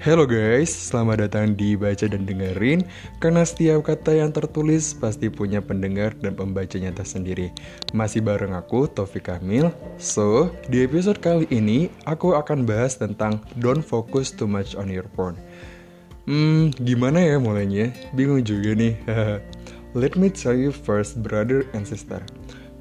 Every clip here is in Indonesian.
Halo guys, selamat datang di Baca dan Dengerin. Karena setiap kata yang tertulis pasti punya pendengar dan pembacanya tersendiri Masih bareng aku, Taufik Kamil. So, di episode kali ini aku akan bahas tentang Don't focus too much on your phone. Hmm, gimana ya mulainya? Bingung juga nih. Let me tell you first, brother and sister.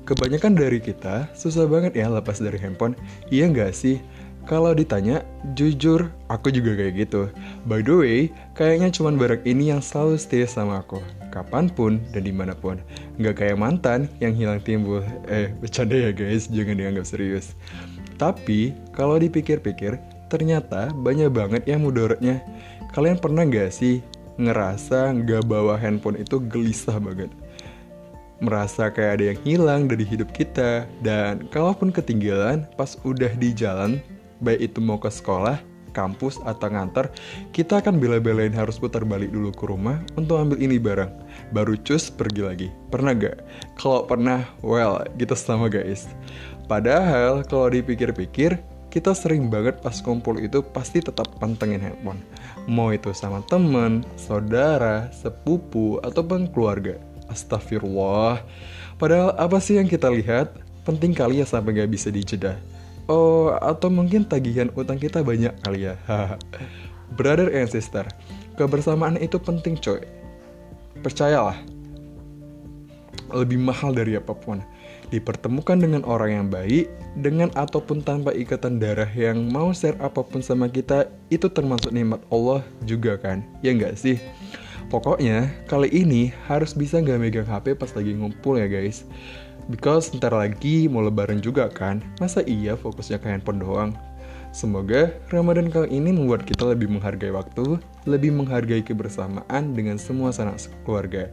Kebanyakan dari kita susah banget ya lepas dari handphone. Iya nggak sih? Kalau ditanya, jujur, aku juga kayak gitu. By the way, kayaknya cuman barak ini yang selalu stay sama aku. Kapan pun dan di mana pun. Nggak kayak mantan yang hilang timbul. Eh, bercanda ya guys, jangan dianggap serius. Tapi, kalau dipikir-pikir, ternyata banyak banget yang mudorotnya. Kalian pernah nggak sih ngerasa nggak bawa handphone itu gelisah banget? merasa kayak ada yang hilang dari hidup kita dan kalaupun ketinggalan pas udah di jalan baik itu mau ke sekolah, kampus, atau nganter, kita akan bela-belain harus putar balik dulu ke rumah untuk ambil ini barang. Baru cus pergi lagi. Pernah gak? Kalau pernah, well, kita sama guys. Padahal kalau dipikir-pikir, kita sering banget pas kumpul itu pasti tetap pantengin handphone. Mau itu sama temen, saudara, sepupu, ataupun keluarga. Astagfirullah. Padahal apa sih yang kita lihat? Penting kali ya sampai gak bisa dijeda. Oh, atau mungkin tagihan utang kita banyak kali ya. Brother and sister, kebersamaan itu penting coy. Percayalah, lebih mahal dari apa pun. Dipertemukan dengan orang yang baik, dengan ataupun tanpa ikatan darah yang mau share apa pun sama kita, itu termasuk nikmat Allah juga kan? Ya nggak sih? Pokoknya, kali ini harus bisa nggak megang HP pas lagi ngumpul ya guys. Because ntar lagi mau lebaran juga kan, masa iya fokusnya ke handphone doang? Semoga Ramadan kali ini membuat kita lebih menghargai waktu, lebih menghargai kebersamaan dengan semua sanak keluarga.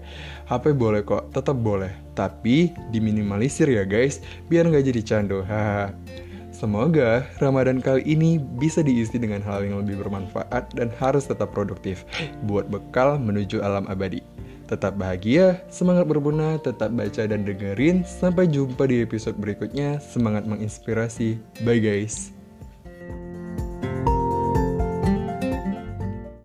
HP boleh kok, tetap boleh, tapi diminimalisir ya guys, biar nggak jadi candu. Semoga Ramadan kali ini bisa diisi dengan hal yang lebih bermanfaat dan harus tetap produktif buat bekal menuju alam abadi. Tetap bahagia, semangat berbuna, tetap baca dan dengerin. Sampai jumpa di episode berikutnya. Semangat menginspirasi. Bye guys.